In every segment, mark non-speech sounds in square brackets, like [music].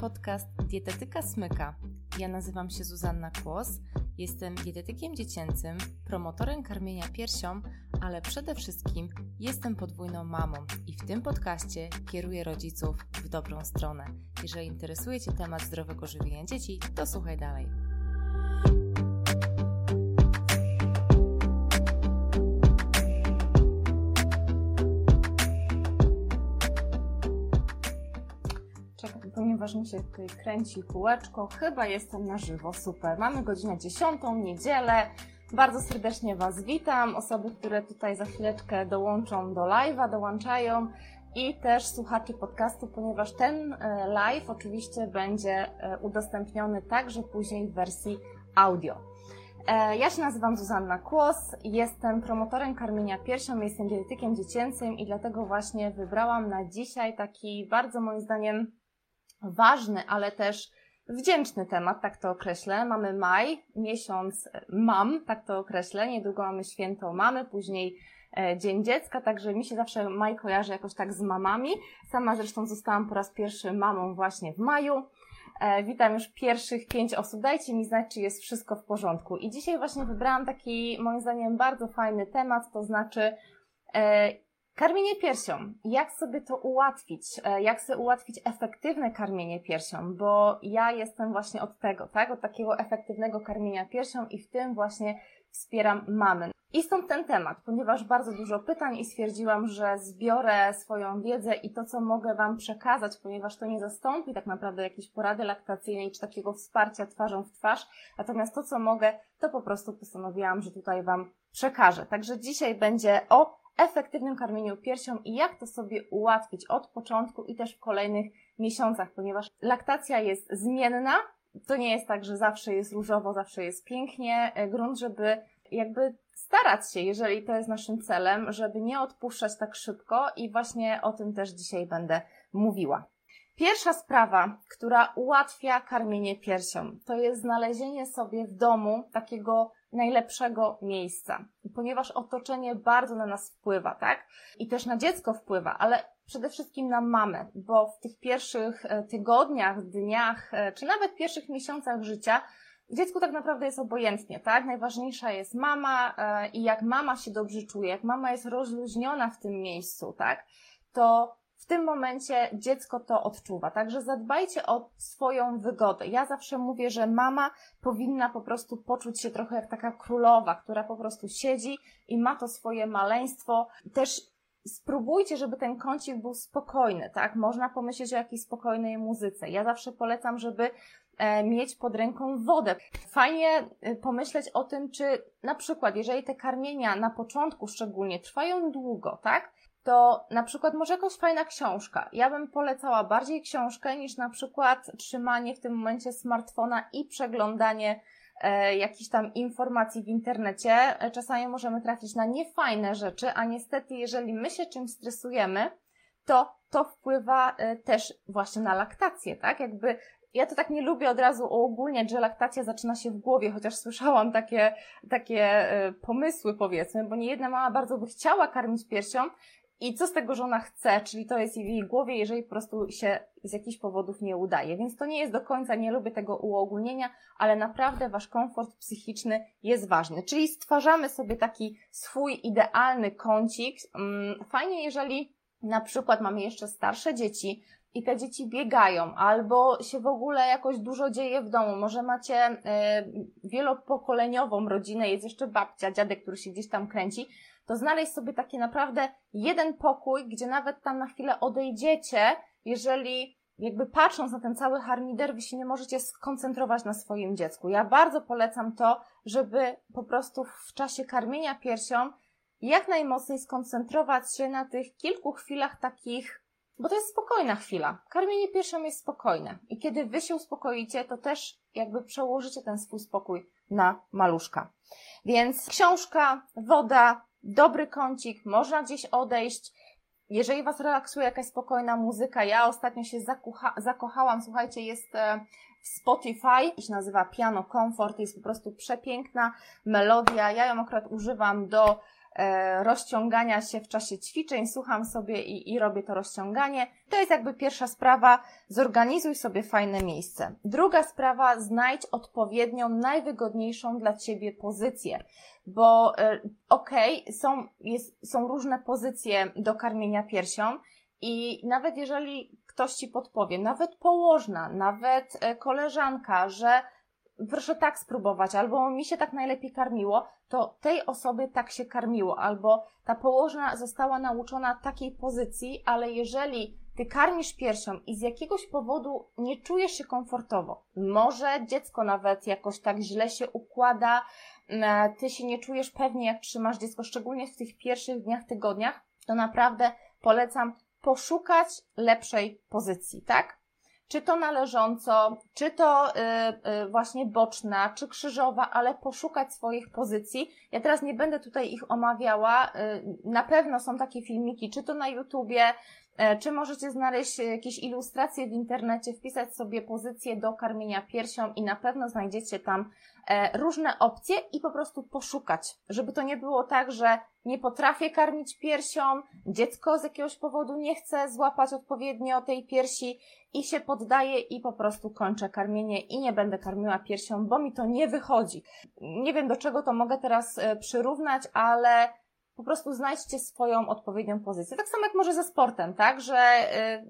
podcast Dietetyka Smyka. Ja nazywam się Zuzanna Kłos, jestem dietetykiem dziecięcym, promotorem karmienia piersią, ale przede wszystkim jestem podwójną mamą i w tym podcaście kieruję rodziców w dobrą stronę. Jeżeli interesuje Cię temat zdrowego żywienia dzieci, to słuchaj dalej. Ponieważ się tutaj kręci kółeczko. Chyba jestem na żywo, super. Mamy godzinę 10, niedzielę. Bardzo serdecznie Was witam. Osoby, które tutaj za chwileczkę dołączą do live'a, dołączają i też słuchaczy podcastu, ponieważ ten e, live oczywiście będzie e, udostępniony także później w wersji audio. E, ja się nazywam Zuzanna Kłos, jestem promotorem karmienia piersią, jestem dietetykiem dziecięcym i dlatego właśnie wybrałam na dzisiaj taki bardzo moim zdaniem ważny, ale też wdzięczny temat, tak to określę. Mamy maj, miesiąc mam, tak to określę. Niedługo mamy święto mamy, później e, Dzień Dziecka, także mi się zawsze maj kojarzy jakoś tak z mamami. Sama zresztą zostałam po raz pierwszy mamą właśnie w maju. E, witam już pierwszych pięć osób. Dajcie mi znać, czy jest wszystko w porządku. I dzisiaj właśnie wybrałam taki, moim zdaniem, bardzo fajny temat, to znaczy e, Karmienie piersią. Jak sobie to ułatwić? E, jak sobie ułatwić efektywne karmienie piersią? Bo ja jestem właśnie od tego, tak? Od takiego efektywnego karmienia piersią i w tym właśnie wspieram mamy. I stąd ten temat, ponieważ bardzo dużo pytań i stwierdziłam, że zbiorę swoją wiedzę i to, co mogę Wam przekazać, ponieważ to nie zastąpi tak naprawdę jakiejś porady laktacyjnej czy takiego wsparcia twarzą w twarz, natomiast to, co mogę, to po prostu postanowiłam, że tutaj Wam przekażę. Także dzisiaj będzie o efektywnym karmieniu piersią i jak to sobie ułatwić od początku i też w kolejnych miesiącach, ponieważ laktacja jest zmienna. To nie jest tak, że zawsze jest różowo, zawsze jest pięknie. E, grunt, żeby jakby starać się, jeżeli to jest naszym celem, żeby nie odpuszczać tak szybko i właśnie o tym też dzisiaj będę mówiła. Pierwsza sprawa, która ułatwia karmienie piersią, to jest znalezienie sobie w domu takiego najlepszego miejsca, ponieważ otoczenie bardzo na nas wpływa, tak? I też na dziecko wpływa, ale przede wszystkim na mamę, bo w tych pierwszych e, tygodniach, dniach, e, czy nawet pierwszych miesiącach życia dziecku tak naprawdę jest obojętnie, tak? Najważniejsza jest mama e, i jak mama się dobrze czuje, jak mama jest rozluźniona w tym miejscu, tak? To w tym momencie dziecko to odczuwa. Także zadbajcie o swoją wygodę. Ja zawsze mówię, że mama powinna po prostu poczuć się trochę jak taka królowa, która po prostu siedzi i ma to swoje maleństwo. Też spróbujcie, żeby ten kącik był spokojny, tak? Można pomyśleć o jakiejś spokojnej muzyce. Ja zawsze polecam, żeby e, mieć pod ręką wodę. Fajnie e, pomyśleć o tym, czy na przykład, jeżeli te karmienia na początku szczególnie trwają długo, tak? To na przykład może jakaś fajna książka. Ja bym polecała bardziej książkę niż na przykład trzymanie w tym momencie smartfona i przeglądanie e, jakichś tam informacji w internecie. E, czasami możemy trafić na niefajne rzeczy, a niestety jeżeli my się czymś stresujemy, to to wpływa e, też właśnie na laktację, tak? Jakby ja to tak nie lubię od razu uogólniać, że laktacja zaczyna się w głowie, chociaż słyszałam takie, takie e, pomysły, powiedzmy, bo nie jedna mama bardzo by chciała karmić piersią, i co z tego, że ona chce, czyli to jest w jej głowie, jeżeli po prostu się z jakichś powodów nie udaje. Więc to nie jest do końca, nie lubię tego uogólnienia, ale naprawdę wasz komfort psychiczny jest ważny. Czyli stwarzamy sobie taki swój idealny kącik. Mm, fajnie, jeżeli na przykład mamy jeszcze starsze dzieci, i te dzieci biegają, albo się w ogóle jakoś dużo dzieje w domu. Może macie y, wielopokoleniową rodzinę, jest jeszcze babcia, dziadek, który się gdzieś tam kręci, to znaleźć sobie taki naprawdę jeden pokój, gdzie nawet tam na chwilę odejdziecie, jeżeli jakby patrząc na ten cały harmider, wy się nie możecie skoncentrować na swoim dziecku. Ja bardzo polecam to, żeby po prostu w czasie karmienia piersią jak najmocniej skoncentrować się na tych kilku chwilach takich, bo to jest spokojna chwila. Karmienie piersią jest spokojne. I kiedy wy się uspokoicie, to też jakby przełożycie ten swój spokój na maluszka. Więc książka, woda, dobry kącik, można gdzieś odejść. Jeżeli Was relaksuje jakaś spokojna muzyka, ja ostatnio się zakucha, zakochałam, słuchajcie, jest e, w Spotify, się nazywa Piano Comfort, jest po prostu przepiękna melodia. Ja ją akurat używam do rozciągania się w czasie ćwiczeń, słucham sobie i, i robię to rozciąganie. To jest jakby pierwsza sprawa, zorganizuj sobie fajne miejsce. Druga sprawa, znajdź odpowiednią, najwygodniejszą dla Ciebie pozycję, bo e, okej, okay, są, jest, są różne pozycje do karmienia piersią i nawet jeżeli ktoś Ci podpowie, nawet położna, nawet e, koleżanka, że proszę tak spróbować, albo mi się tak najlepiej karmiło, to tej osoby tak się karmiło, albo ta położna została nauczona takiej pozycji, ale jeżeli ty karmisz piersią i z jakiegoś powodu nie czujesz się komfortowo, może dziecko nawet jakoś tak źle się układa, e, ty się nie czujesz pewnie, jak trzymasz dziecko, szczególnie w tych pierwszych dniach, tygodniach, to naprawdę polecam poszukać lepszej pozycji, tak? Czy to należąco, czy to y, y, właśnie boczna, czy krzyżowa, ale poszukać swoich pozycji. Ja teraz nie będę tutaj ich omawiała. Y, na pewno są takie filmiki, czy to na YouTubie, czy możecie znaleźć jakieś ilustracje w internecie, wpisać sobie pozycję do karmienia piersią i na pewno znajdziecie tam e, różne opcje i po prostu poszukać, żeby to nie było tak, że nie potrafię karmić piersią, dziecko z jakiegoś powodu nie chce złapać odpowiednio tej piersi i się poddaje i po prostu kończę karmienie i nie będę karmiła piersią, bo mi to nie wychodzi. Nie wiem do czego to mogę teraz e, przyrównać, ale po prostu znajdźcie swoją odpowiednią pozycję. Tak samo jak może ze sportem, tak? Że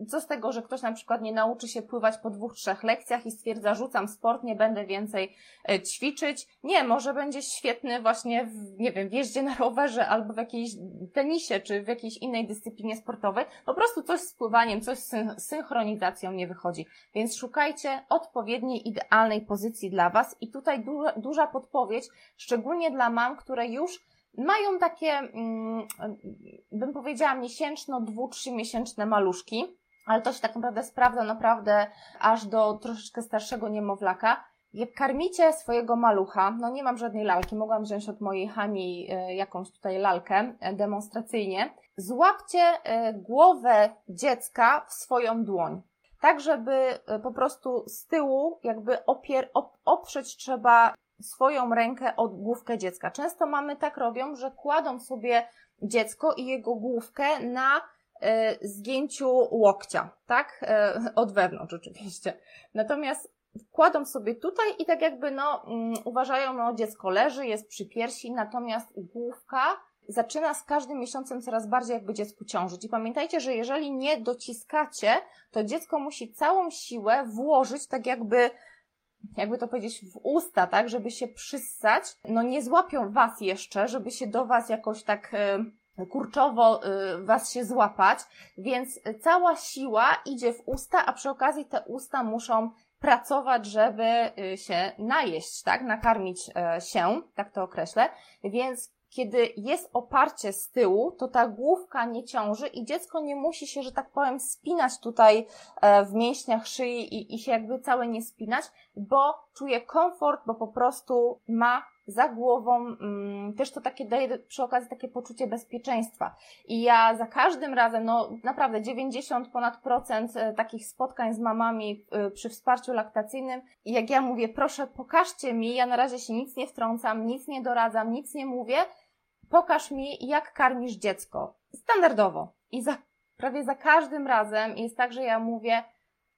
y, co z tego, że ktoś na przykład nie nauczy się pływać po dwóch, trzech lekcjach i stwierdza, rzucam sport, nie będę więcej y, ćwiczyć. Nie, może będzie świetny właśnie w, nie wiem, w jeździe na rowerze albo w jakiejś tenisie, czy w jakiejś innej dyscyplinie sportowej. Po prostu coś z pływaniem, coś z synchronizacją nie wychodzi. Więc szukajcie odpowiedniej, idealnej pozycji dla Was i tutaj duża, duża podpowiedź, szczególnie dla mam, które już mają takie, mm, bym powiedziała, miesięczno, dwu, trzymiesięczne maluszki, ale to się tak naprawdę sprawdza naprawdę aż do troszeczkę starszego niemowlaka. Jak karmicie swojego malucha, no nie mam żadnej lalki, mogłam wziąć od mojej Hani e, jakąś tutaj lalkę e, demonstracyjnie, złapcie e, głowę dziecka w swoją dłoń. Tak, żeby po prostu z tyłu jakby opier, op, oprzeć trzeba swoją rękę od główkę dziecka. Często mamy tak robią, że kładą sobie dziecko i jego główkę na e, zgięciu łokcia, tak? E, od wewnątrz oczywiście. Natomiast kładą sobie tutaj i tak jakby no um, uważają, no dziecko leży, jest przy piersi, natomiast główka zaczyna z każdym miesiącem coraz bardziej jakby dziecku ciążyć. I pamiętajcie, że jeżeli nie dociskacie, to dziecko musi całą siłę włożyć tak jakby jakby to powiedzieć, w usta, tak, żeby się przyssać, no nie złapią was jeszcze, żeby się do was jakoś tak y, kurczowo y, was się złapać, więc cała siła idzie w usta, a przy okazji te usta muszą pracować, żeby y, się najeść, tak, nakarmić się, tak to określę, więc kiedy jest oparcie z tyłu, to ta główka nie ciąży i dziecko nie musi się, że tak powiem, spinać tutaj e, w mięśniach szyi i, i się jakby całe nie spinać, bo czuje komfort, bo po prostu ma za głową, mm, też to takie daje przy okazji takie poczucie bezpieczeństwa. I ja za każdym razem, no naprawdę 90 ponad procent e, takich spotkań z mamami e, przy wsparciu laktacyjnym, jak ja mówię, proszę pokażcie mi, ja na razie się nic nie wtrącam, nic nie doradzam, nic nie mówię, pokaż mi, jak karmisz dziecko. Standardowo. I za, prawie za każdym razem jest tak, że ja mówię,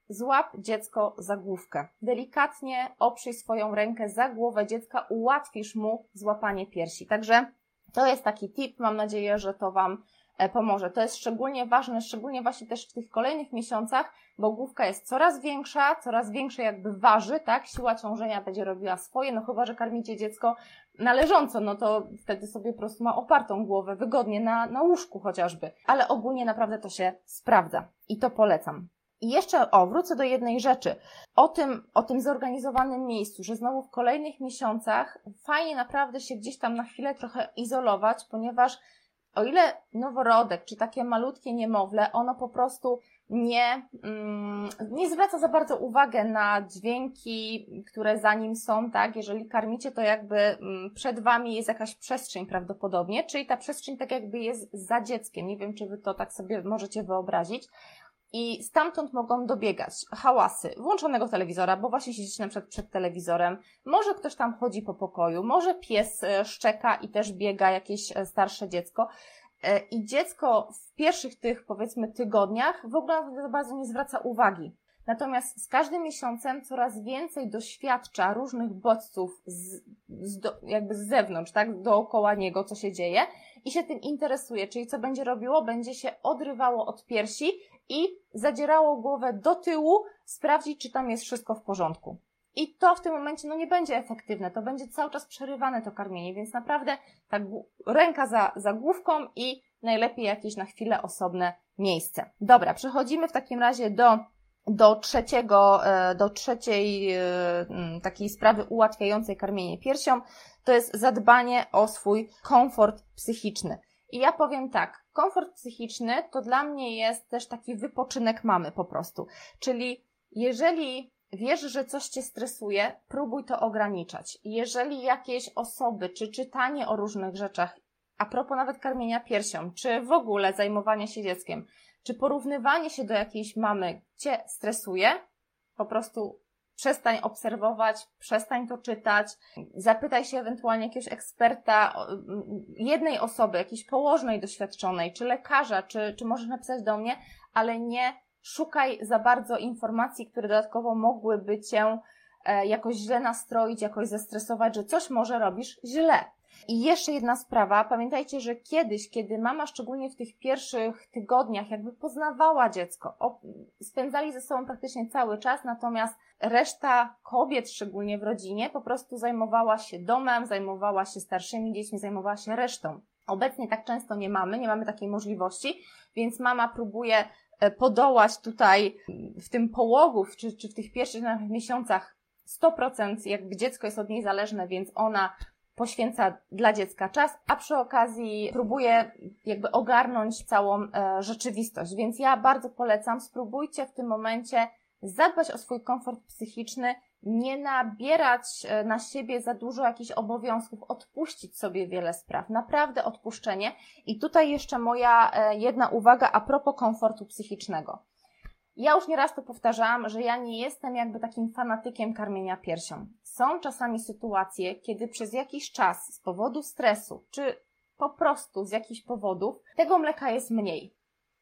złap dziecko za główkę. Delikatnie oprzyj swoją rękę za głowę dziecka, ułatwisz mu złapanie piersi. Także to jest taki tip. Mam nadzieję, że to Wam pomoże. To jest szczególnie ważne, szczególnie właśnie też w tych kolejnych miesiącach, bo główka jest coraz większa, coraz większe jakby waży, tak? Siła ciążenia będzie robiła swoje, no chyba, że karmicie dziecko należąco, no to wtedy sobie po prostu ma opartą głowę, wygodnie na, na łóżku chociażby. Ale ogólnie naprawdę to się sprawdza i to polecam. I jeszcze, o, wrócę do jednej rzeczy. O tym, o tym zorganizowanym miejscu, że znowu w kolejnych miesiącach fajnie naprawdę się gdzieś tam na chwilę trochę izolować, ponieważ o ile noworodek, czy takie malutkie niemowlę, ono po prostu nie, mm, nie zwraca za bardzo uwagę na dźwięki, które za nim są, tak? Jeżeli karmicie, to jakby mm, przed wami jest jakaś przestrzeń prawdopodobnie, czyli ta przestrzeń tak jakby jest za dzieckiem. Nie wiem, czy wy to tak sobie możecie wyobrazić. I stamtąd mogą dobiegać hałasy włączonego telewizora, bo właśnie siedzicie na przykład przed telewizorem, może ktoś tam chodzi po pokoju, może pies e, szczeka i też biega jakieś e, starsze dziecko. E, I dziecko w pierwszych tych, powiedzmy, tygodniach w ogóle na to bardzo nie zwraca uwagi. Natomiast z każdym miesiącem coraz więcej doświadcza różnych bodźców z, z do, jakby z zewnątrz, tak, dookoła niego, co się dzieje i się tym interesuje, czyli co będzie robiło? Będzie się odrywało od piersi i zadzierało głowę do tyłu, sprawdzić, czy tam jest wszystko w porządku. I to w tym momencie no nie będzie efektywne, to będzie cały czas przerywane to karmienie, więc naprawdę tak ręka za, za główką i najlepiej jakieś na chwilę osobne miejsce. Dobra, przechodzimy w takim razie do do trzeciego, e, do trzeciej e, takiej sprawy ułatwiającej karmienie piersią, to jest zadbanie o swój komfort psychiczny. I ja powiem tak, komfort psychiczny to dla mnie jest też taki wypoczynek mamy po prostu. Czyli jeżeli wiesz, że coś cię stresuje, próbuj to ograniczać. Jeżeli jakieś osoby, czy czytanie o różnych rzeczach, a propos nawet karmienia piersią, czy w ogóle zajmowania się dzieckiem, czy porównywanie się do jakiejś mamy cię stresuje, po prostu przestań obserwować, przestań to czytać, zapytaj się ewentualnie jakiegoś eksperta, jednej osoby, jakiejś położnej doświadczonej, czy lekarza, czy, czy możesz napisać do mnie, ale nie szukaj za bardzo informacji, które dodatkowo mogłyby cię e, jakoś źle nastroić, jakoś zestresować, że coś może robisz źle. I jeszcze jedna sprawa, pamiętajcie, że kiedyś, kiedy mama, szczególnie w tych pierwszych tygodniach, jakby poznawała dziecko, spędzali ze sobą praktycznie cały czas, natomiast reszta kobiet, szczególnie w rodzinie, po prostu zajmowała się domem, zajmowała się starszymi dziećmi, zajmowała się resztą. Obecnie tak często nie mamy, nie mamy takiej możliwości, więc mama próbuje e, podołać tutaj w tym połogów, czy, czy w tych pierwszych miesiącach 100% jakby dziecko jest od niej zależne, więc ona poświęca dla dziecka czas, a przy okazji próbuje jakby ogarnąć całą e, rzeczywistość. Więc ja bardzo polecam, spróbujcie w tym momencie zadbać o swój komfort psychiczny, nie nabierać e, na siebie za dużo jakichś obowiązków, odpuścić sobie wiele spraw. Naprawdę odpuszczenie. I tutaj jeszcze moja e, jedna uwaga a propos komfortu psychicznego. Ja już nieraz to powtarzałam, że ja nie jestem jakby takim fanatykiem karmienia piersią. Są czasami sytuacje, kiedy przez jakiś czas z powodu stresu, czy po prostu z jakichś powodów, tego mleka jest mniej.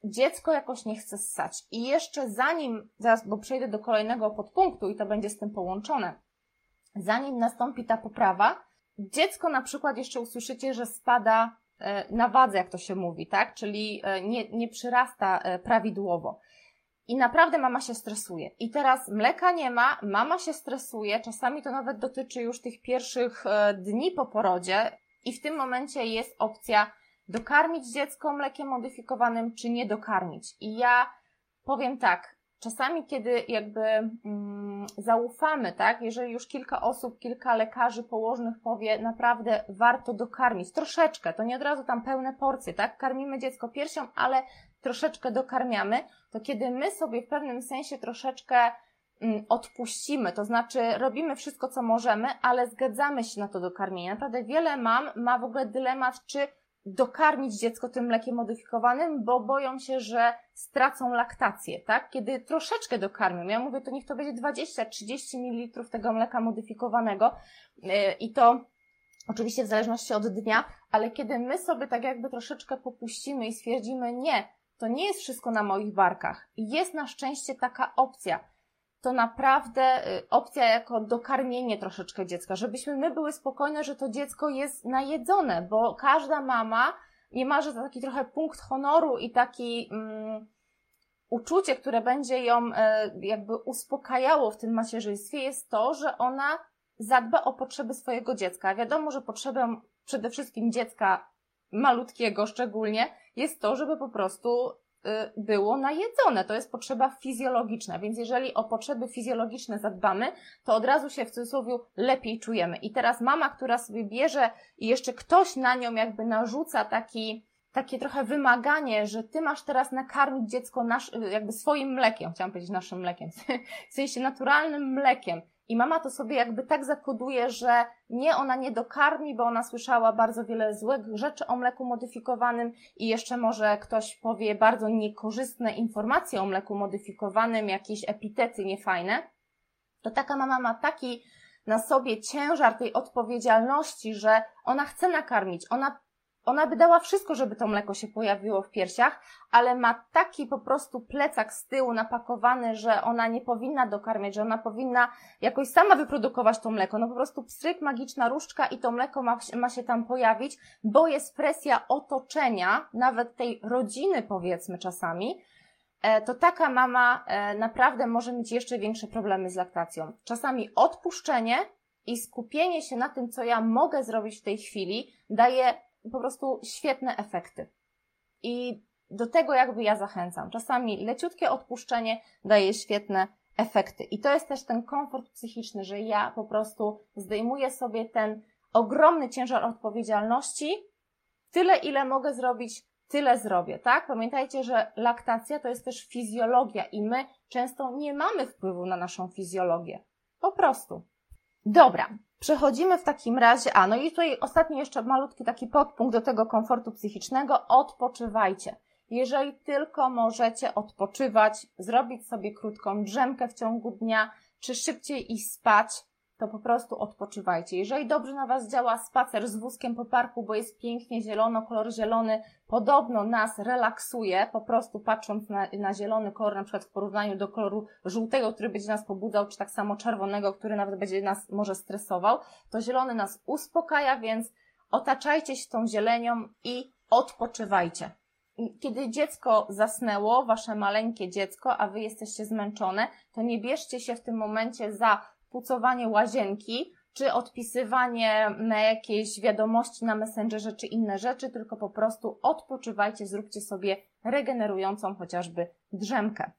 Dziecko jakoś nie chce ssać. I jeszcze zanim, zaraz, bo przejdę do kolejnego podpunktu i to będzie z tym połączone, zanim nastąpi ta poprawa, dziecko na przykład jeszcze usłyszycie, że spada e, na wadze, jak to się mówi, tak? Czyli e, nie, nie przyrasta e, prawidłowo. I naprawdę mama się stresuje. I teraz mleka nie ma, mama się stresuje, czasami to nawet dotyczy już tych pierwszych e, dni po porodzie, i w tym momencie jest opcja dokarmić dziecko mlekiem modyfikowanym, czy nie dokarmić. I ja powiem tak, czasami kiedy jakby mm, zaufamy, tak, jeżeli już kilka osób, kilka lekarzy położnych powie, naprawdę warto dokarmić, troszeczkę, to nie od razu tam pełne porcje, tak, karmimy dziecko piersią, ale troszeczkę dokarmiamy, to kiedy my sobie w pewnym sensie troszeczkę mm, odpuścimy, to znaczy robimy wszystko, co możemy, ale zgadzamy się na to dokarmienie. Naprawdę wiele mam ma w ogóle dylemat, czy dokarmić dziecko tym mlekiem modyfikowanym, bo boją się, że stracą laktację, tak? Kiedy troszeczkę dokarmią, ja mówię, to niech to będzie 20-30 ml tego mleka modyfikowanego yy, i to oczywiście w zależności od dnia, ale kiedy my sobie tak jakby troszeczkę popuścimy i stwierdzimy, nie, to nie jest wszystko na moich barkach. Jest na szczęście taka opcja. To naprawdę y, opcja jako dokarmienie troszeczkę dziecka, żebyśmy my były spokojne, że to dziecko jest najedzone, bo każda mama nie ma, że to taki trochę punkt honoru i taki um, uczucie, które będzie ją y, jakby uspokajało w tym macierzyństwie, jest to, że ona zadba o potrzeby swojego dziecka. Wiadomo, że potrzebą przede wszystkim dziecka malutkiego szczególnie, jest to, żeby po prostu y, było najedzone. To jest potrzeba fizjologiczna, więc jeżeli o potrzeby fizjologiczne zadbamy, to od razu się w cudzysłowie lepiej czujemy. I teraz mama, która sobie bierze i jeszcze ktoś na nią jakby narzuca taki, takie trochę wymaganie, że ty masz teraz nakarmić dziecko nasz, jakby swoim mlekiem, chciałam powiedzieć naszym mlekiem, [laughs] w sensie naturalnym mlekiem I mama to sobie jakby tak zakoduje, że nie, ona nie dokarmi, bo ona słyszała bardzo wiele złych rzeczy o mleku modyfikowanym i jeszcze może ktoś powie bardzo niekorzystne informacje o mleku modyfikowanym, jakieś epitety niefajne. To taka mama ma taki na sobie ciężar tej odpowiedzialności, że ona chce nakarmić, ona ona by dała wszystko, żeby to mleko się pojawiło w piersiach, ale ma taki po prostu plecak z tyłu napakowany, że ona nie powinna dokarmiać, że ona powinna jakoś sama wyprodukować to mleko. No po prostu pstryk, magiczna różdżka i to mleko ma, ma się tam pojawić, bo jest presja otoczenia, nawet tej rodziny powiedzmy czasami, e, to taka mama e, naprawdę może mieć jeszcze większe problemy z laktacją. Czasami odpuszczenie i skupienie się na tym, co ja mogę zrobić w tej chwili, daje po prostu świetne efekty. I do tego jakby ja zachęcam. Czasami leciutkie odpuszczenie daje świetne efekty. I to jest też ten komfort psychiczny, że ja po prostu zdejmuję sobie ten ogromny ciężar odpowiedzialności. Tyle, ile mogę zrobić, tyle zrobię, tak? Pamiętajcie, że laktacja to jest też fizjologia i my często nie mamy wpływu na naszą fizjologię. Po prostu. Dobra, Przechodzimy w takim razie, a no i tutaj ostatni jeszcze malutki taki podpunkt do tego komfortu psychicznego, odpoczywajcie. Jeżeli tylko możecie odpoczywać, zrobić sobie krótką drzemkę w ciągu dnia, czy szybciej iść spać, to po prostu odpoczywajcie. Jeżeli dobrze na Was działa spacer z wózkiem po parku, bo jest pięknie zielono, kolor zielony podobno nas relaksuje, po prostu patrząc na, na zielony kolor, na przykład w porównaniu do koloru żółtego, który będzie nas pobudzał, czy tak samo czerwonego, który nawet będzie nas może stresował, to zielony nas uspokaja, więc otaczajcie się tą zielenią i odpoczywajcie. Kiedy dziecko zasnęło, wasze maleńkie dziecko, a wy jesteście zmęczone, to nie bierzcie się w tym momencie za pucowanie łazienki, czy odpisywanie na jakieś wiadomości na Messengerze, czy inne rzeczy, tylko po prostu odpoczywajcie, zróbcie sobie regenerującą chociażby drzemkę.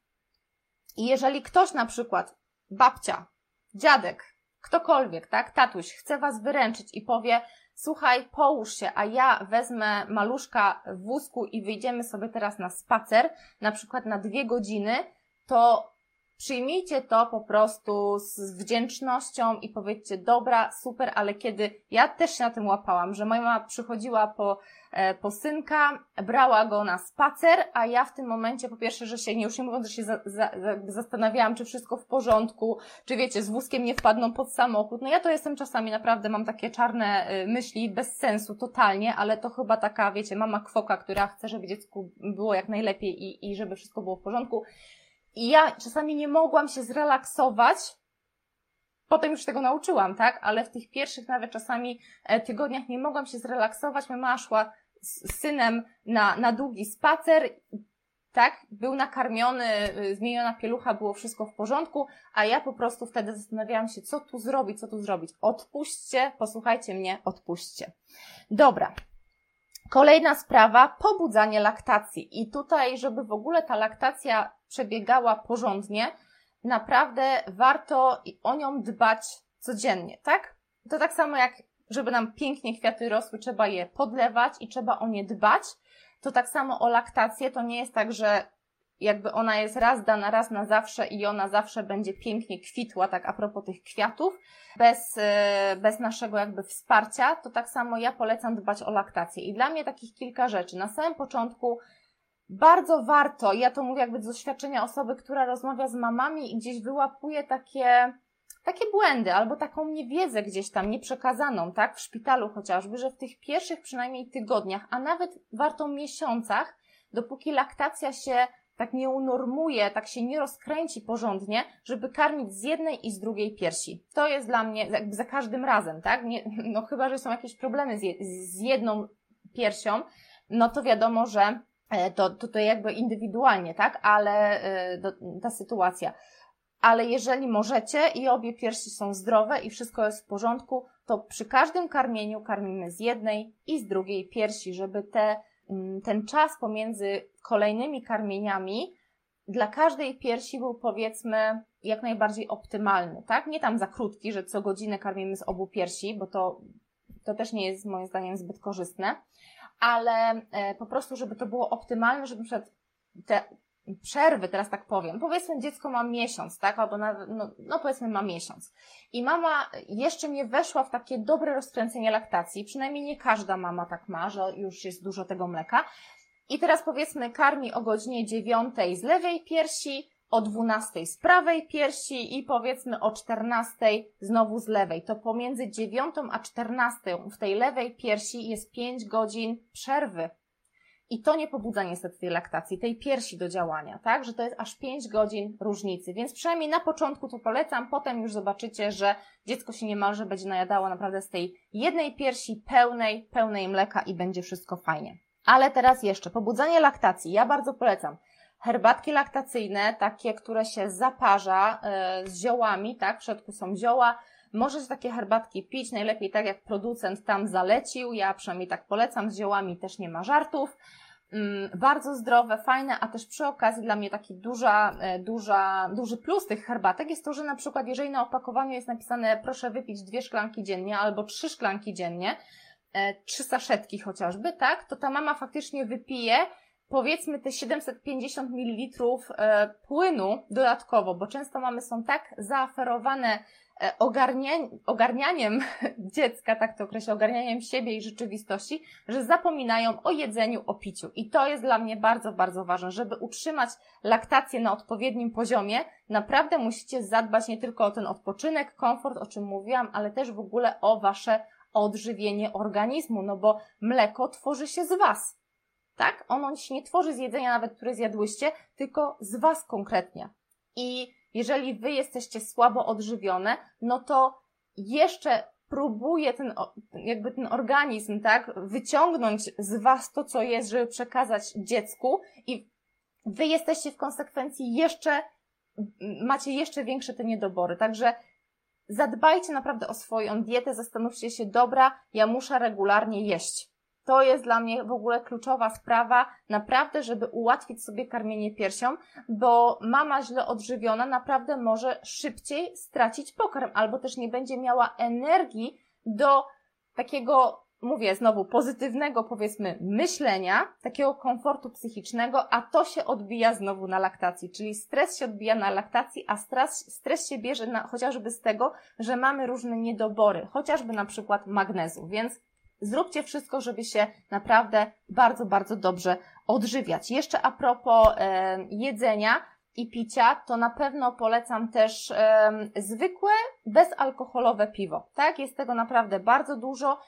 I jeżeli ktoś na przykład, babcia, dziadek, ktokolwiek, tak, tatuś, chce was wyręczyć i powie, słuchaj, połóż się, a ja wezmę maluszka w wózku i wyjdziemy sobie teraz na spacer, na przykład na dwie godziny, to przyjmijcie to po prostu z wdzięcznością i powiedzcie, dobra, super, ale kiedy ja też się na tym łapałam, że moja mama przychodziła po, e, po synka, brała go na spacer, a ja w tym momencie po pierwsze, że się, nie już nie mówiąc, że się za, za, zastanawiałam, czy wszystko w porządku, czy wiecie, z wózkiem nie wpadną pod samochód. No ja to jestem czasami naprawdę, mam takie czarne y, myśli, bez sensu, totalnie, ale to chyba taka, wiecie, mama kwoka, która chce, żeby dziecku było jak najlepiej i, i żeby wszystko było w porządku. I ja czasami nie mogłam się zrelaksować. Potem już tego nauczyłam, tak? Ale w tych pierwszych nawet czasami e, tygodniach nie mogłam się zrelaksować. Mama szła z synem na, na długi spacer, tak? Był nakarmiony, y, zmieniona pielucha, było wszystko w porządku, a ja po prostu wtedy zastanawiałam się, co tu zrobić, co tu zrobić. Odpuśćcie, posłuchajcie mnie, odpuśćcie. Dobra, Kolejna sprawa, pobudzanie laktacji. I tutaj, żeby w ogóle ta laktacja przebiegała porządnie, naprawdę warto o nią dbać codziennie, tak? To tak samo jak, żeby nam pięknie kwiaty rosły, trzeba je podlewać i trzeba o nie dbać. To tak samo o laktację, to nie jest tak, że jakby ona jest raz dana, raz na zawsze i ona zawsze będzie pięknie kwitła, tak a propos tych kwiatów, bez, e, bez naszego jakby wsparcia, to tak samo ja polecam dbać o laktację. I dla mnie takich kilka rzeczy. Na samym początku bardzo warto, ja to mówię jakby z doświadczenia osoby, która rozmawia z mamami i gdzieś wyłapuje takie, takie błędy albo taką niewiedzę gdzieś tam nieprzekazaną, tak, w szpitalu chociażby, że w tych pierwszych przynajmniej tygodniach, a nawet warto miesiącach, dopóki laktacja się tak nie unormuje, tak się nie rozkręci porządnie, żeby karmić z jednej i z drugiej piersi. To jest dla mnie jakby za każdym razem, tak? Nie, no chyba, że są jakieś problemy z, je, z jedną piersią, no to wiadomo, że to, to, to jakby indywidualnie, tak? Ale e, ta sytuacja. Ale jeżeli możecie i obie piersi są zdrowe i wszystko jest w porządku, to przy każdym karmieniu karmimy z jednej i z drugiej piersi, żeby te Mm, ten czas pomiędzy kolejnymi karmieniami dla każdej piersi był powiedzmy jak najbardziej optymalny, tak? Nie tam za krótki, że co godzinę karmimy z obu piersi, bo to, to też nie jest moim zdaniem zbyt korzystne, ale e, po prostu, żeby to było optymalne, żeby przed te przerwy, teraz tak powiem, powiedzmy dziecko ma miesiąc, tak, albo nawet, no, no powiedzmy ma miesiąc. I mama jeszcze nie weszła w takie dobre rozkręcenie laktacji, przynajmniej nie każda mama tak ma, że już jest dużo tego mleka. I teraz powiedzmy karmi o godzinie dziewiątej z lewej piersi, o 12 z prawej piersi i powiedzmy o 14 znowu z lewej. To pomiędzy 9 a 14 w tej lewej piersi jest 5 godzin przerwy. I to nie pobudza niestety tej laktacji, tej piersi do działania, tak? Że to jest aż 5 godzin różnicy. Więc przynajmniej na początku to polecam, potem już zobaczycie, że dziecko się niemalże będzie najadało naprawdę z tej jednej piersi pełnej, pełnej mleka i będzie wszystko fajnie. Ale teraz jeszcze, pobudzanie laktacji. Ja bardzo polecam herbatki laktacyjne, takie, które się zaparza e, z ziołami, tak? W środku są zioła. Możesz takie herbatki pić, najlepiej tak jak producent tam zalecił. Ja przynajmniej tak polecam, z ziołami też nie ma żartów. Mm, bardzo zdrowe, fajne, a też przy okazji dla mnie taki duża, e, duża, duży plus tych herbatek jest to, że na przykład jeżeli na opakowaniu jest napisane proszę wypić dwie szklanki dziennie albo trzy szklanki dziennie, e, trzy saszetki chociażby, tak, to ta mama faktycznie wypije powiedzmy te 750 ml e, płynu dodatkowo, bo często mamy są tak zaaferowane e, ogarnianiem [laughs] dziecka, tak to określę, ogarnianiem siebie i rzeczywistości, że zapominają o jedzeniu, o piciu. I to jest dla mnie bardzo, bardzo ważne, żeby utrzymać laktację na odpowiednim poziomie. Naprawdę musicie zadbać nie tylko o ten odpoczynek, komfort, o czym mówiłam, ale też w ogóle o wasze odżywienie organizmu, no bo mleko tworzy się z was tak? Ono się nie tworzy z jedzenia nawet, które zjadłyście, tylko z Was konkretnie. I jeżeli Wy jesteście słabo odżywione, no to jeszcze próbuje ten, jakby ten organizm, tak, wyciągnąć z Was to, co jest, żeby przekazać dziecku i Wy jesteście w konsekwencji jeszcze, macie jeszcze większe te niedobory. Także zadbajcie naprawdę o swoją dietę, zastanówcie się, dobra, ja muszę regularnie jeść to jest dla mnie w ogóle kluczowa sprawa, naprawdę, żeby ułatwić sobie karmienie piersią, bo mama źle odżywiona naprawdę może szybciej stracić pokarm, albo też nie będzie miała energii do takiego, mówię znowu, pozytywnego, powiedzmy, myślenia, takiego komfortu psychicznego, a to się odbija znowu na laktacji, czyli stres się odbija na laktacji, a stres, stres się bierze na, chociażby z tego, że mamy różne niedobory, chociażby na przykład magnezu, więc zróbcie wszystko, żeby się naprawdę bardzo, bardzo dobrze odżywiać. Jeszcze a propos e, jedzenia i picia, to na pewno polecam też e, zwykłe, bezalkoholowe piwo. Tak, jest tego naprawdę bardzo dużo.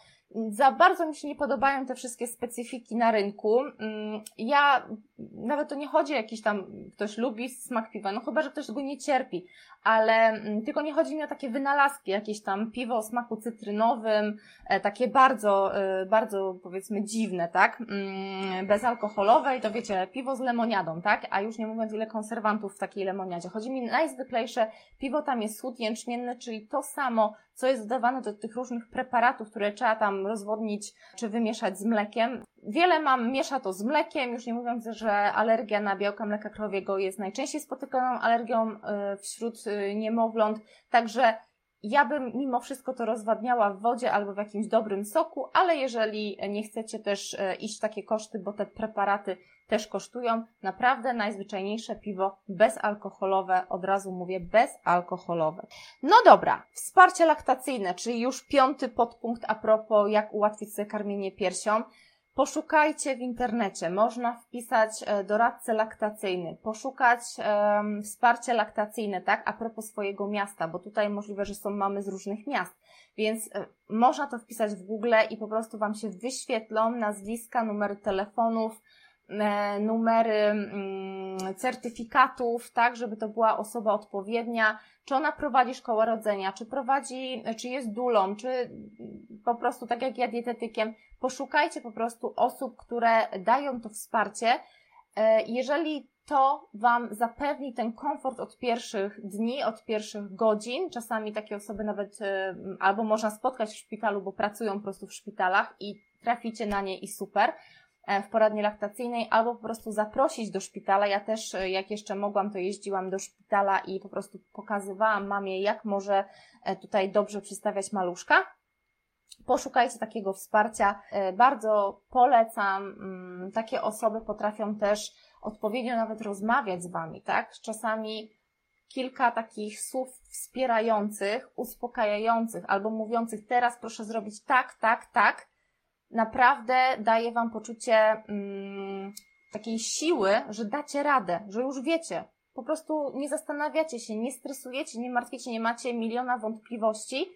Za bardzo mi się nie podobają te wszystkie specyfiki na rynku. Mm, ja, nawet to nie chodzi o jakiś tam, ktoś lubi smak piwa, no chyba, że ktoś go nie cierpi, ale mm, tylko nie chodzi mi o takie wynalazki, jakieś tam piwo o smaku cytrynowym, e, takie bardzo, e, bardzo powiedzmy dziwne, tak? Mm, bezalkoholowe i to wiecie, piwo z lemoniadą, tak? A już nie mówiąc ile konserwantów w takiej lemoniadzie. Chodzi mi najzwyklejsze piwo, tam jest sód jęczmienny, czyli to samo, co jest dodawane do tych różnych preparatów, które trzeba tam rozwodnić czy wymieszać z mlekiem. Wiele mam miesza to z mlekiem, już nie mówiąc, że alergia na białka mleka krowiego jest najczęściej spotykaną alergią y, wśród y, niemowląt, także ja bym mimo wszystko to rozwadniała w wodzie albo w jakimś dobrym soku, ale jeżeli nie chcecie też y, iść takie koszty, bo te preparaty też kosztują, naprawdę najzwyczajniejsze piwo bezalkoholowe, od razu mówię bezalkoholowe. No dobra, wsparcie laktacyjne, czyli już piąty podpunkt a propos jak ułatwić sobie karmienie piersią. Poszukajcie w internecie, można wpisać e, doradcę laktacyjny, poszukać um, wsparcie laktacyjne, tak, a propos swojego miasta, bo tutaj możliwe, że są mamy z różnych miast, więc e, można to wpisać w Google i po prostu Wam się wyświetlą nazwiska, numery telefonów, numery mm, certyfikatów, tak, żeby to była osoba odpowiednia, czy ona prowadzi szkołę rodzenia, czy prowadzi, czy jest dulą, czy po prostu tak jak ja dietetykiem, poszukajcie po prostu osób, które dają to wsparcie. E, jeżeli to Wam zapewni ten komfort od pierwszych dni, od pierwszych godzin. Czasami takie osoby nawet e, albo można spotkać w szpitalu, bo pracują po prostu w szpitalach i traficie na nie i super e, w poradni laktacyjnej, albo po prostu zaprosić do szpitala. Ja też, jak jeszcze mogłam, to jeździłam do szpitala i po prostu pokazywałam mamie, jak może tutaj dobrze przystawiać maluszka. Poszukajcie takiego wsparcia. E, bardzo polecam. Mm, takie osoby potrafią też odpowiednio nawet rozmawiać z Wami, tak? Czasami kilka takich słów wspierających, uspokajających albo mówiących teraz proszę zrobić tak, tak, tak, naprawdę daje Wam poczucie mm, takiej siły, że dacie radę, że już wiecie. Po prostu nie zastanawiacie się, nie stresujecie, nie martwicie, nie macie miliona wątpliwości,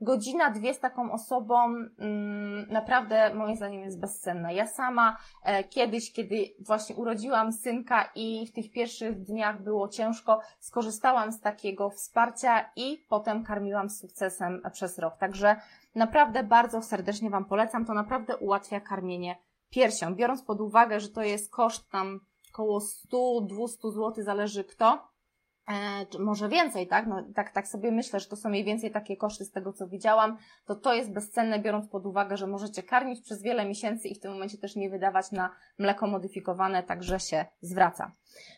godzina, dwie z taką osobą mm, naprawdę moim zdaniem jest bezcenna. Ja sama e, kiedyś, kiedy właśnie urodziłam synka i w tych pierwszych dniach było ciężko, skorzystałam z takiego wsparcia i potem karmiłam sukcesem przez rok. Także naprawdę bardzo serdecznie Wam polecam. To naprawdę ułatwia karmienie piersią. Biorąc pod uwagę, że to jest koszt tam około 100-200 zł, zależy kto, E, może więcej, tak? No, tak, tak sobie myślę, że to są mniej więcej takie koszty z tego, co widziałam, to to jest bezcenne, biorąc pod uwagę, że możecie karmić przez wiele miesięcy i w tym momencie też nie wydawać na mleko modyfikowane, także się zwraca.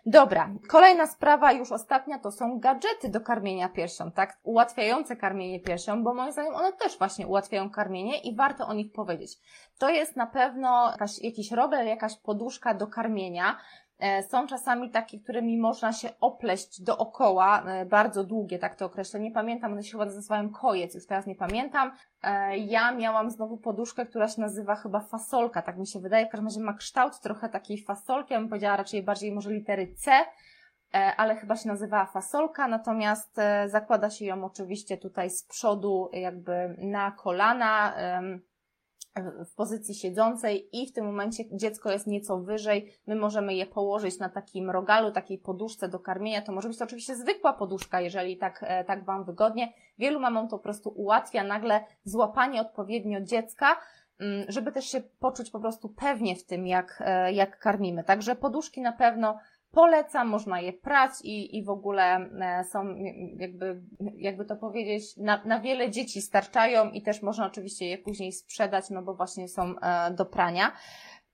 Dobra, kolejna sprawa, już ostatnia, to są gadżety do karmienia piersią, tak? Ułatwiające karmienie piersią, bo moim zdaniem one też właśnie ułatwiają karmienie i warto o nich powiedzieć. To jest na pewno jakaś, jakiś rower, jakaś poduszka do karmienia, E, są czasami takie, którymi można się opleść dookoła, e, bardzo długie, tak to określę. Nie pamiętam, one się chyba nazywają kojec, już teraz nie pamiętam. E, ja miałam znowu poduszkę, która się nazywa chyba fasolka, tak mi się wydaje. W każdym razie ma kształt trochę takiej fasolki, ja bym powiedziała raczej bardziej może litery C, ale chyba się nazywała fasolka, natomiast zakłada się ją oczywiście tutaj z przodu jakby na kolana, w pozycji siedzącej i w tym momencie dziecko jest nieco wyżej, my możemy je położyć na takim rogalu, takiej poduszce do karmienia. To może być to oczywiście zwykła poduszka, jeżeli tak, e, tak Wam wygodnie. Wielu mamom to po prostu ułatwia nagle złapanie odpowiednio dziecka, mm, żeby też się poczuć po prostu pewnie w tym, jak, e, jak karmimy. Także poduszki na pewno polecam, można je prać i, i w ogóle e, są jakby, jakby to powiedzieć, na, na wiele dzieci starczają i też można oczywiście je później sprzedać, no bo właśnie są e, do prania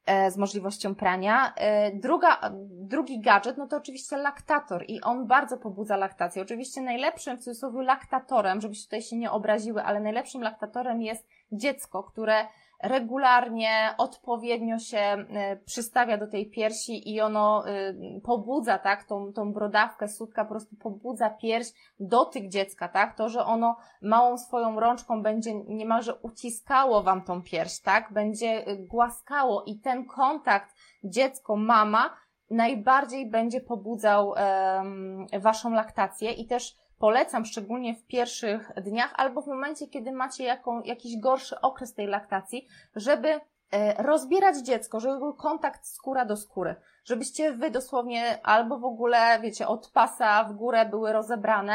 e, z możliwością prania. Druga, drugi gadżet, no to oczywiście laktator i on bardzo pobudza laktację. Oczywiście najlepszym w cudzysłowie laktatorem, żebyście tutaj się nie obraziły, ale najlepszym laktatorem jest dziecko, które regularnie, odpowiednio się e, przystawia do tej piersi i ono e, pobudza, tak, tą, tą brodawkę, sutka po prostu pobudza pierś, dotyk dziecka, tak, to, że ono małą swoją rączką będzie niemalże uciskało wam tą pierś, tak, będzie e, głaskało i ten kontakt dziecko-mama najbardziej będzie pobudzał um, waszą laktację i też polecam szczególnie w pierwszych dniach albo w momencie, kiedy macie jaką, jakiś gorszy okres tej laktacji, żeby e, rozbierać dziecko, żeby był kontakt skóra do skóry, żebyście wy dosłownie albo w ogóle, wiecie, od pasa w górę były rozebrane,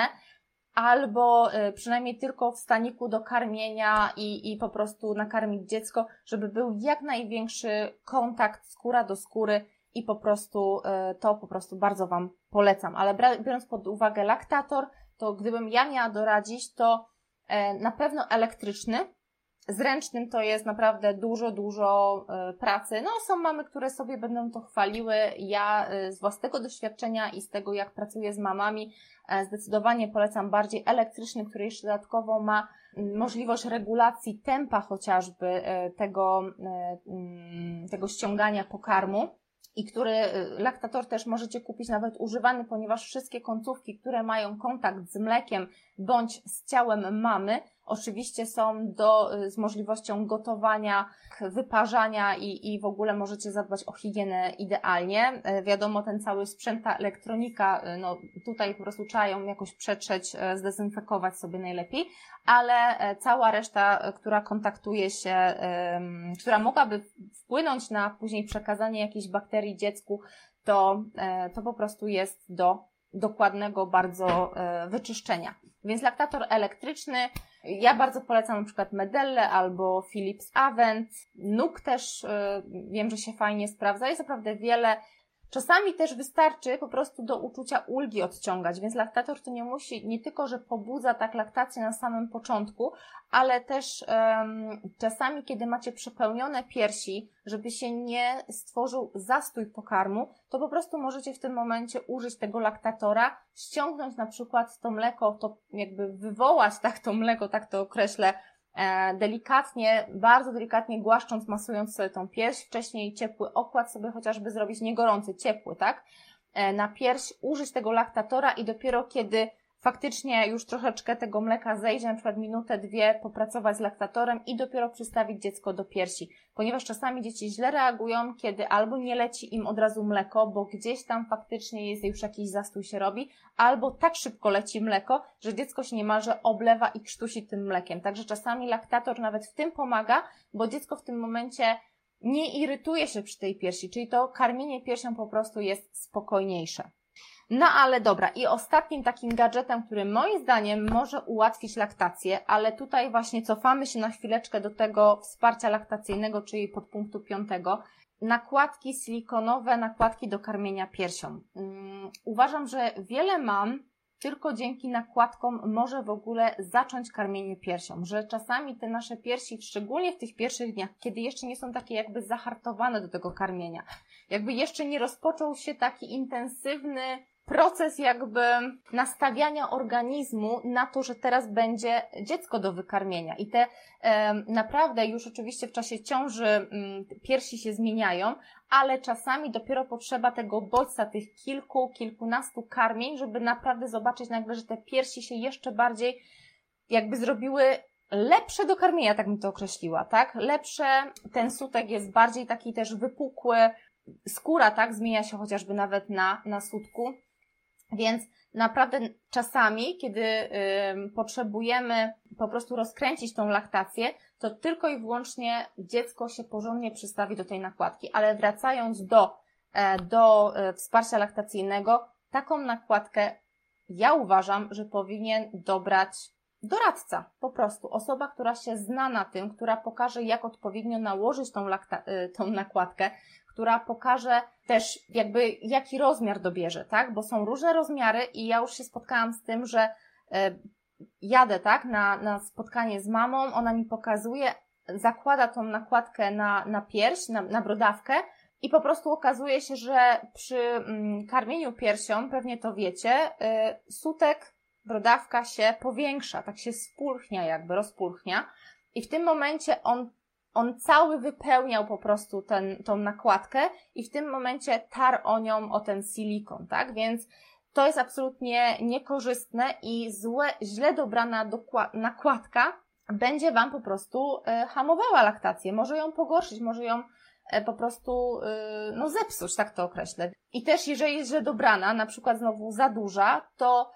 albo e, przynajmniej tylko w staniku do karmienia i, i po prostu nakarmić dziecko, żeby był jak największy kontakt skóra do skóry i po prostu e, to po prostu bardzo Wam polecam. Ale biorąc pod uwagę laktator, to gdybym ja miała doradzić, to e, na pewno elektryczny. Zręcznym to jest naprawdę dużo, dużo e, pracy. No, są mamy, które sobie będą to chwaliły. Ja e, z własnego doświadczenia i z tego, jak pracuję z mamami, zdecydowanie polecam bardziej elektryczny, który jeszcze dodatkowo ma możliwość regulacji tempa chociażby tego, tego ściągania pokarmu i który y, laktator też możecie kupić nawet używany, ponieważ wszystkie końcówki, które mają kontakt z mlekiem bądź z ciałem mamy, Oczywiście są do, y, z możliwością gotowania, wyparzania i, i w ogóle możecie zadbać o higienę idealnie. E, wiadomo, ten cały sprzęt, ta elektronika, y, no tutaj po prostu trzeba ją jakoś przetrzeć, e, zdezynfekować sobie najlepiej, ale e, cała reszta, która kontaktuje się, która mogłaby wpłynąć na później przekazanie jakiejś bakterii dziecku, to, to po prostu jest do dokładnego bardzo wyczyszczenia. Więc laktator elektryczny ja bardzo polecam na przykład Medelle albo Philips Avent. Nuk też y, wiem, że się fajnie sprawdza. Jest naprawdę wiele Czasami też wystarczy po prostu do uczucia ulgi odciągać, więc laktator to nie musi, nie tylko, że pobudza tak laktację na samym początku, ale też um, czasami, kiedy macie przepełnione piersi, żeby się nie stworzył zastój pokarmu, to po prostu możecie w tym momencie użyć tego laktatora, ściągnąć na przykład to mleko, to jakby wywołać tak to mleko, tak to określę, delikatnie, bardzo delikatnie głaszcząc, masując sobie tą pierś, wcześniej ciepły okład sobie chociażby zrobić, nie gorący, ciepły, tak? E, na pierś, użyć tego laktatora i dopiero kiedy faktycznie już troszeczkę tego mleka zejdzie, na przykład minutę, dwie, popracować z laktatorem i dopiero przystawić dziecko do piersi. Ponieważ czasami dzieci źle reagują, kiedy albo nie leci im od razu mleko, bo gdzieś tam faktycznie jest już jakiś zastój się robi, albo tak szybko leci mleko, że dziecko się niemalże oblewa i krztusi tym mlekiem. Także czasami laktator nawet w tym pomaga, bo dziecko w tym momencie nie irytuje się przy tej piersi, czyli to karmienie piersią po prostu jest spokojniejsze. No ale dobra, i ostatnim takim gadżetem, który moim zdaniem może ułatwić laktację, ale tutaj właśnie cofamy się na chwileczkę do tego wsparcia laktacyjnego, czyli podpunktu piątego. Nakładki silikonowe, nakładki do karmienia piersią. Um, uważam, że wiele mam tylko dzięki nakładkom może w ogóle zacząć karmienie piersią, że czasami te nasze piersi, szczególnie w tych pierwszych dniach, kiedy jeszcze nie są takie jakby zahartowane do tego karmienia, jakby jeszcze nie rozpoczął się taki intensywny proces jakby nastawiania organizmu na to, że teraz będzie dziecko do wykarmienia. I te e, naprawdę już oczywiście w czasie ciąży m, mm, piersi się zmieniają, ale czasami dopiero potrzeba tego bodźca, tych kilku, kilkunastu karmień, żeby naprawdę zobaczyć nagle, że te piersi się jeszcze bardziej jakby zrobiły lepsze do karmienia, tak bym to określiła, tak? Lepsze, ten sutek jest bardziej taki też wypukły, skóra, tak? Zmienia się chociażby nawet na, na sutku. Więc naprawdę czasami, kiedy y, potrzebujemy po prostu rozkręcić tą laktację, to tylko i wyłącznie dziecko się porządnie przystawi do tej nakładki. Ale wracając do, e, do e, wsparcia laktacyjnego, taką nakładkę ja uważam, że powinien dobrać doradca, po prostu osoba, która się zna na tym, która pokaże, jak odpowiednio nałożyć tą, y, tą nakładkę, która pokaże też jakby jaki rozmiar dobierze, tak? Bo są różne rozmiary i ja już się spotkałam z tym, że e, jadę, tak, na, na spotkanie z mamą, ona mi pokazuje, zakłada tą nakładkę na, na pierś, na, na brodawkę i po prostu okazuje się, że przy mm, karmieniu piersią, pewnie to wiecie, y, sutek, brodawka się powiększa, tak się spulchnia jakby, rozpulchnia i w tym momencie on on cały wypełniał po prostu ten, tą nakładkę i w tym momencie tar o nią, o ten silikon, tak? Więc to jest absolutnie niekorzystne i złe, źle dobrana nakładka będzie Wam po prostu e, hamowała laktację, może ją pogorszyć, może ją e, po prostu e, no zepsuć, tak to określę. I też jeżeli jest źle dobrana, na przykład znowu za duża, to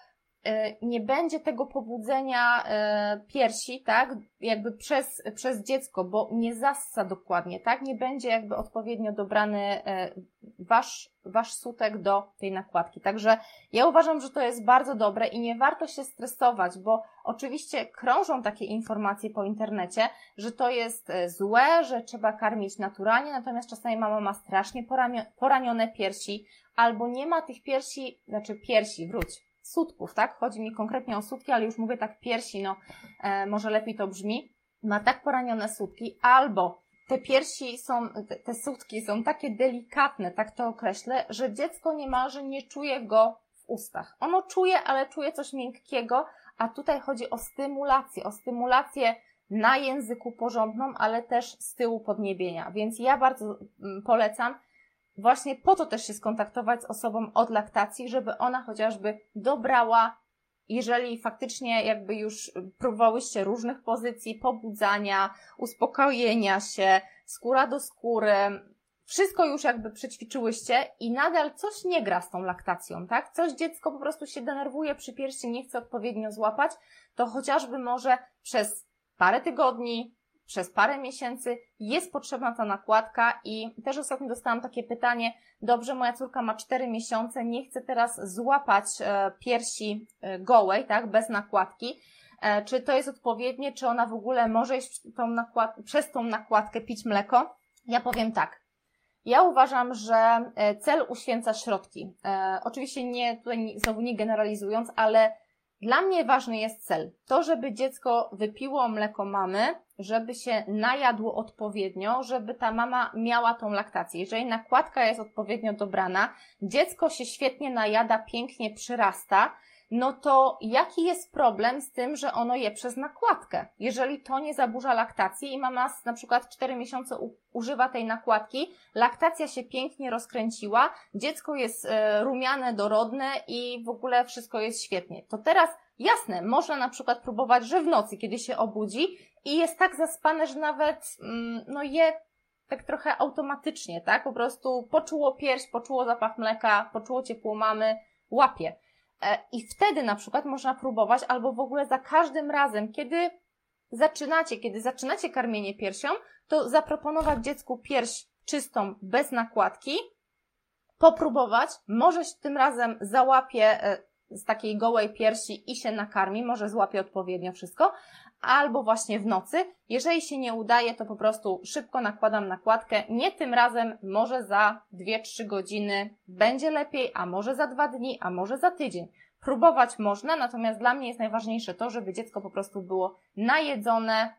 nie będzie tego pobudzenia e, piersi, tak, jakby przez, przez dziecko, bo nie zassa dokładnie, tak, nie będzie jakby odpowiednio dobrany e, wasz, wasz sutek do tej nakładki. Także ja uważam, że to jest bardzo dobre i nie warto się stresować, bo oczywiście krążą takie informacje po internecie, że to jest złe, że trzeba karmić naturalnie, natomiast czasami mama ma strasznie poranione piersi, albo nie ma tych piersi, znaczy piersi, wróć, sutków, tak? Chodzi mi konkretnie o sutki, ale już mówię tak piersi, no e, może lepiej to brzmi. Ma tak poranione sutki, albo te piersi są, te, sutki są takie delikatne, tak to określę, że dziecko niemalże nie czuje go w ustach. Ono czuje, ale czuje coś miękkiego, a tutaj chodzi o stymulację, o stymulację na języku porządną, ale też z tyłu podniebienia. Więc ja bardzo mm, polecam, właśnie po to też się skontaktować z osobą od laktacji, żeby ona chociażby dobrała, jeżeli faktycznie jakby już próbowałyście różnych pozycji pobudzania, uspokojenia się, skóra do skóry, wszystko już jakby przećwiczyłyście i nadal coś nie gra z tą laktacją, tak? Coś dziecko po prostu się denerwuje przy piersi, nie chce odpowiednio złapać, to chociażby może przez parę tygodni, przez parę miesięcy jest potrzebna ta nakładka i też ostatnio dostałam takie pytanie, dobrze, moja córka ma 4 miesiące, nie chce teraz złapać e, piersi e, gołej, tak, bez nakładki, e, czy to jest odpowiednie, czy ona w ogóle może iść tą nakład przez tą nakładkę pić mleko? Ja powiem tak. Ja uważam, że cel uświęca środki. oczywiście nie, tutaj znowu nie generalizując, ale dla mnie ważny jest cel. To, żeby dziecko wypiło mleko mamy, żeby się najadło odpowiednio, żeby ta mama miała tą laktację. Jeżeli nakładka jest odpowiednio dobrana, dziecko się świetnie najada, pięknie przyrasta, no to jaki jest problem z tym, że ono je przez nakładkę? Jeżeli to nie zaburza laktacji i mama na przykład 4 miesiące używa tej nakładki, laktacja się pięknie rozkręciła, dziecko jest e, rumiane, dorodne i w ogóle wszystko jest świetnie. To teraz jasne, można na przykład próbować, że w nocy, kiedy się obudzi i jest tak zaspane, że nawet mm, no je tak trochę automatycznie, tak? Po prostu poczuło pierś, poczuło zapach mleka, poczuło ciepło mamy, łapie. E, I wtedy na przykład można próbować, albo w ogóle za każdym razem, kiedy zaczynacie, kiedy zaczynacie karmienie piersią, to zaproponować dziecku pierś czystą, bez nakładki, popróbować, może się tym razem załapie e, z takiej gołej piersi i się nakarmi, może złapie odpowiednio wszystko, albo właśnie w nocy. Jeżeli się nie udaje, to po prostu szybko nakładam nakładkę. Nie tym razem, może za 2-3 godziny będzie lepiej, a może za 2 dni, a może za tydzień. Próbować można, natomiast dla mnie jest najważniejsze to, żeby dziecko po prostu było najedzone,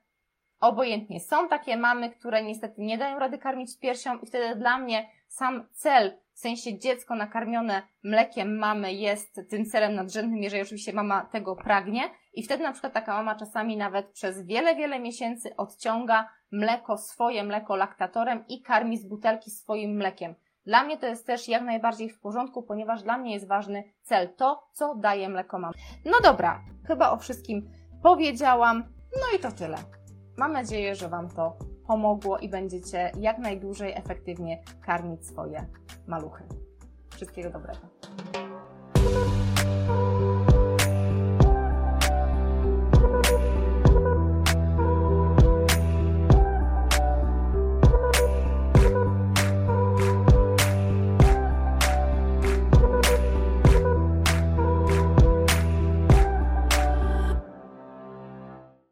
obojętnie. Są takie mamy, które niestety nie dają rady karmić piersią i wtedy dla mnie sam cel, w sensie dziecko nakarmione mlekiem mamy jest tym celem nadrzędnym, jeżeli oczywiście mama tego pragnie. I wtedy na przykład taka mama czasami nawet przez wiele, wiele miesięcy odciąga mleko, swoje mleko laktatorem i karmi z butelki swoim mlekiem. Dla mnie to jest też jak najbardziej w porządku, ponieważ dla mnie jest ważny cel, to co daje mleko mam. No dobra, chyba o wszystkim powiedziałam. No i to tyle. Mam nadzieję, że Wam to pomogło i będziecie jak najdłużej efektywnie karmić swoje maluchy. Wszystkiego dobrego.